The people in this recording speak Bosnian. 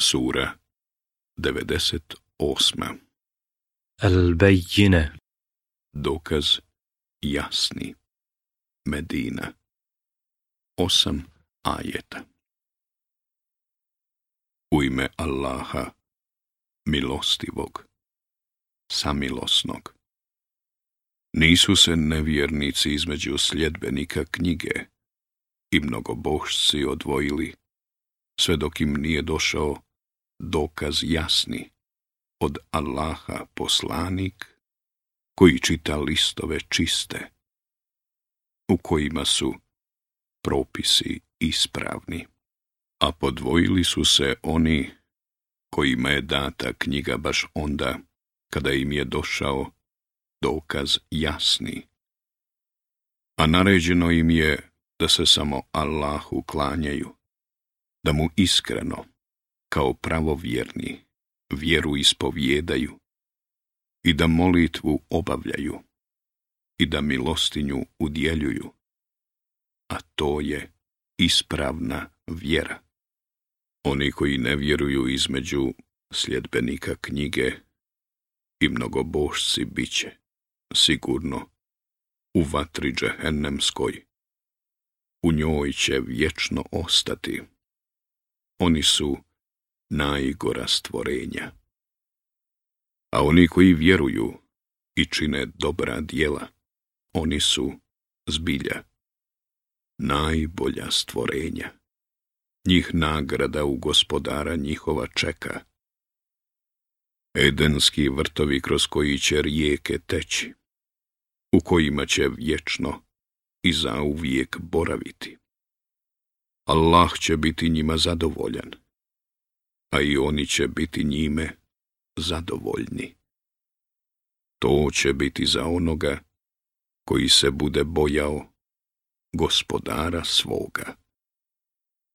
Sura 98. Al-Bajjine Dokaz jasni. Medina. Osam ajeta. U ime Allaha, milostivog, samilosnog. Nisu se nevjernici između sljedbenika knjige i bošci odvojili, sve dok im nije došao dokaz jasni, od Allaha poslanik, koji čita listove čiste, u kojima su propisi ispravni, a podvojili su se oni kojima je data knjiga baš onda kada im je došao dokaz jasni. A naređeno im je da se samo Allahu klanjaju, da mu iskreno kao pravovjerni vjeru ispovjedaju i da molitvu obavljaju i da milostinju udjeljuju, a to je ispravna vjera. Oni koji ne vjeruju između sljedbenika knjige i mnogobošci bit će, sigurno, u vatri džehennemskoj. U njoj će vječno ostati. Oni su najgora stvorenja. A oni koji vjeruju i čine dobra djela, oni su zbilja najbolja stvorenja. Njih nagrada u gospodara njihova čeka. Edenski vrtovi kroz koji će rijeke teći, u kojima će vječno i zauvijek boraviti. Allah će biti njima zadovoljan a i oni će biti njime zadovoljni. To će biti za onoga koji se bude bojao gospodara svoga.